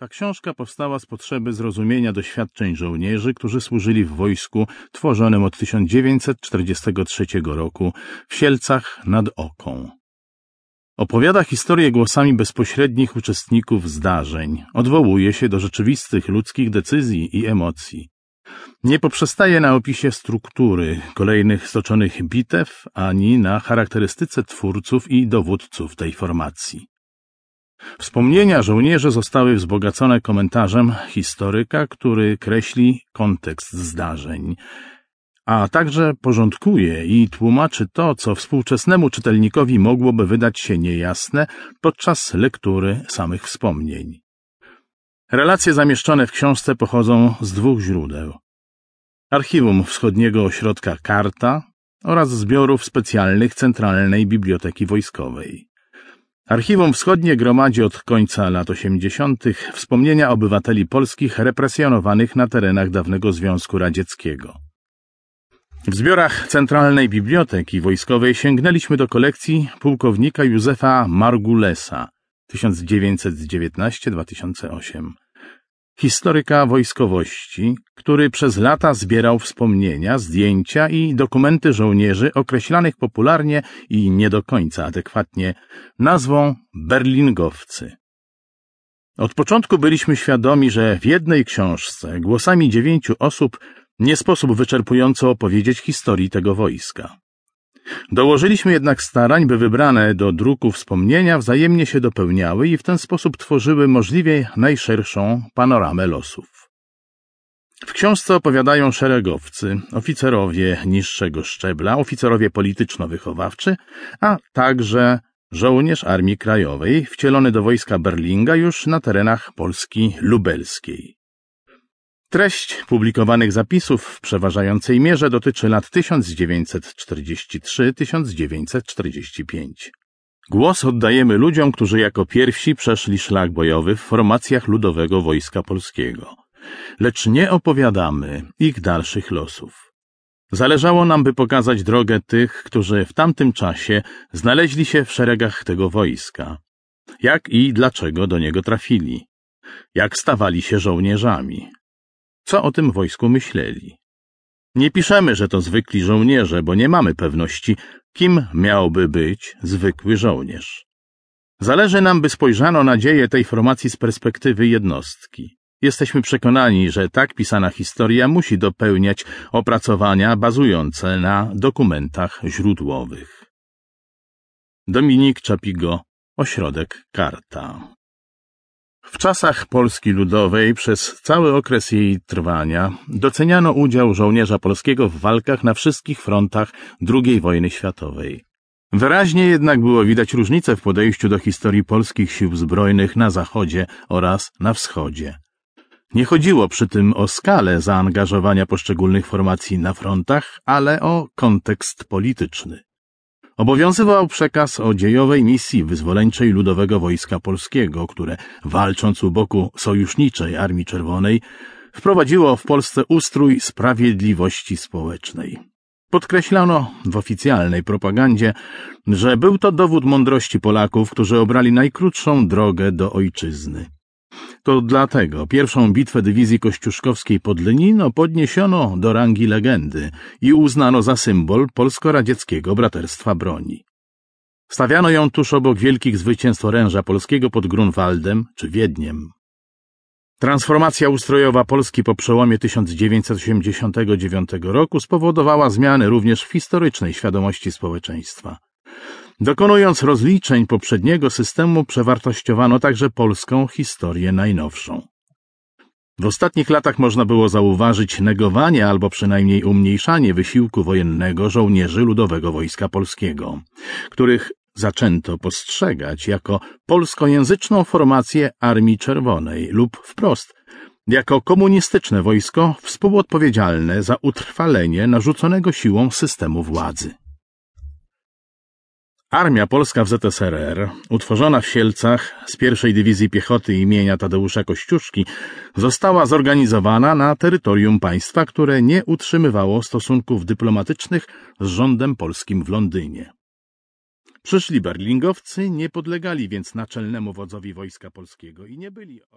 Ta książka powstała z potrzeby zrozumienia doświadczeń żołnierzy, którzy służyli w wojsku tworzonym od 1943 roku w Sielcach nad Oką. Opowiada historię głosami bezpośrednich uczestników zdarzeń, odwołuje się do rzeczywistych ludzkich decyzji i emocji. Nie poprzestaje na opisie struktury kolejnych stoczonych bitew, ani na charakterystyce twórców i dowódców tej formacji. Wspomnienia żołnierzy zostały wzbogacone komentarzem historyka, który kreśli kontekst zdarzeń, a także porządkuje i tłumaczy to, co współczesnemu czytelnikowi mogłoby wydać się niejasne podczas lektury samych wspomnień. Relacje zamieszczone w książce pochodzą z dwóch źródeł. Archiwum Wschodniego Ośrodka Karta oraz zbiorów specjalnych Centralnej Biblioteki Wojskowej. Archiwum Wschodnie gromadzi od końca lat 80. wspomnienia obywateli polskich represjonowanych na terenach dawnego Związku Radzieckiego. W zbiorach Centralnej Biblioteki Wojskowej sięgnęliśmy do kolekcji pułkownika Józefa Margulesa 1919-2008 historyka wojskowości, który przez lata zbierał wspomnienia, zdjęcia i dokumenty żołnierzy określanych popularnie i nie do końca adekwatnie nazwą berlingowcy. Od początku byliśmy świadomi, że w jednej książce głosami dziewięciu osób nie sposób wyczerpująco opowiedzieć historii tego wojska. Dołożyliśmy jednak starań, by wybrane do druku wspomnienia wzajemnie się dopełniały i w ten sposób tworzyły możliwie najszerszą panoramę losów. W książce opowiadają szeregowcy, oficerowie niższego szczebla, oficerowie polityczno-wychowawczy, a także żołnierz Armii Krajowej, wcielony do wojska Berlinga już na terenach Polski lubelskiej. Treść publikowanych zapisów w przeważającej mierze dotyczy lat 1943-1945. Głos oddajemy ludziom, którzy jako pierwsi przeszli szlak bojowy w formacjach Ludowego Wojska Polskiego. Lecz nie opowiadamy ich dalszych losów. Zależało nam, by pokazać drogę tych, którzy w tamtym czasie znaleźli się w szeregach tego wojska. Jak i dlaczego do niego trafili. Jak stawali się żołnierzami co o tym wojsku myśleli. Nie piszemy, że to zwykli żołnierze, bo nie mamy pewności, kim miałby być zwykły żołnierz. Zależy nam, by spojrzano na dzieje tej formacji z perspektywy jednostki. Jesteśmy przekonani, że tak pisana historia musi dopełniać opracowania bazujące na dokumentach źródłowych. Dominik Czapigo, Ośrodek Karta w czasach Polski Ludowej przez cały okres jej trwania doceniano udział żołnierza polskiego w walkach na wszystkich frontach II wojny światowej. Wyraźnie jednak było widać różnicę w podejściu do historii polskich sił zbrojnych na zachodzie oraz na wschodzie. Nie chodziło przy tym o skalę zaangażowania poszczególnych formacji na frontach, ale o kontekst polityczny. Obowiązywał przekaz o dziejowej misji wyzwoleńczej Ludowego Wojska Polskiego, które, walcząc u boku sojuszniczej Armii Czerwonej, wprowadziło w Polsce ustrój sprawiedliwości społecznej. Podkreślano w oficjalnej propagandzie, że był to dowód mądrości Polaków, którzy obrali najkrótszą drogę do ojczyzny. To dlatego pierwszą bitwę dywizji kościuszkowskiej pod Lenino podniesiono do rangi legendy i uznano za symbol polsko-radzieckiego braterstwa broni. Stawiano ją tuż obok wielkich zwycięstw oręża polskiego pod Grunwaldem czy Wiedniem. Transformacja ustrojowa Polski po przełomie 1989 roku spowodowała zmiany również w historycznej świadomości społeczeństwa. Dokonując rozliczeń poprzedniego systemu, przewartościowano także polską historię najnowszą. W ostatnich latach można było zauważyć negowanie albo przynajmniej umniejszanie wysiłku wojennego żołnierzy Ludowego Wojska Polskiego, których zaczęto postrzegać jako polskojęzyczną formację Armii Czerwonej lub wprost jako komunistyczne wojsko współodpowiedzialne za utrwalenie narzuconego siłą systemu władzy. Armia Polska w ZSRR, utworzona w Sielcach z pierwszej Dywizji Piechoty imienia Tadeusza Kościuszki, została zorganizowana na terytorium państwa, które nie utrzymywało stosunków dyplomatycznych z rządem polskim w Londynie. Przyszli berlingowcy nie podlegali więc naczelnemu wodzowi Wojska Polskiego i nie byli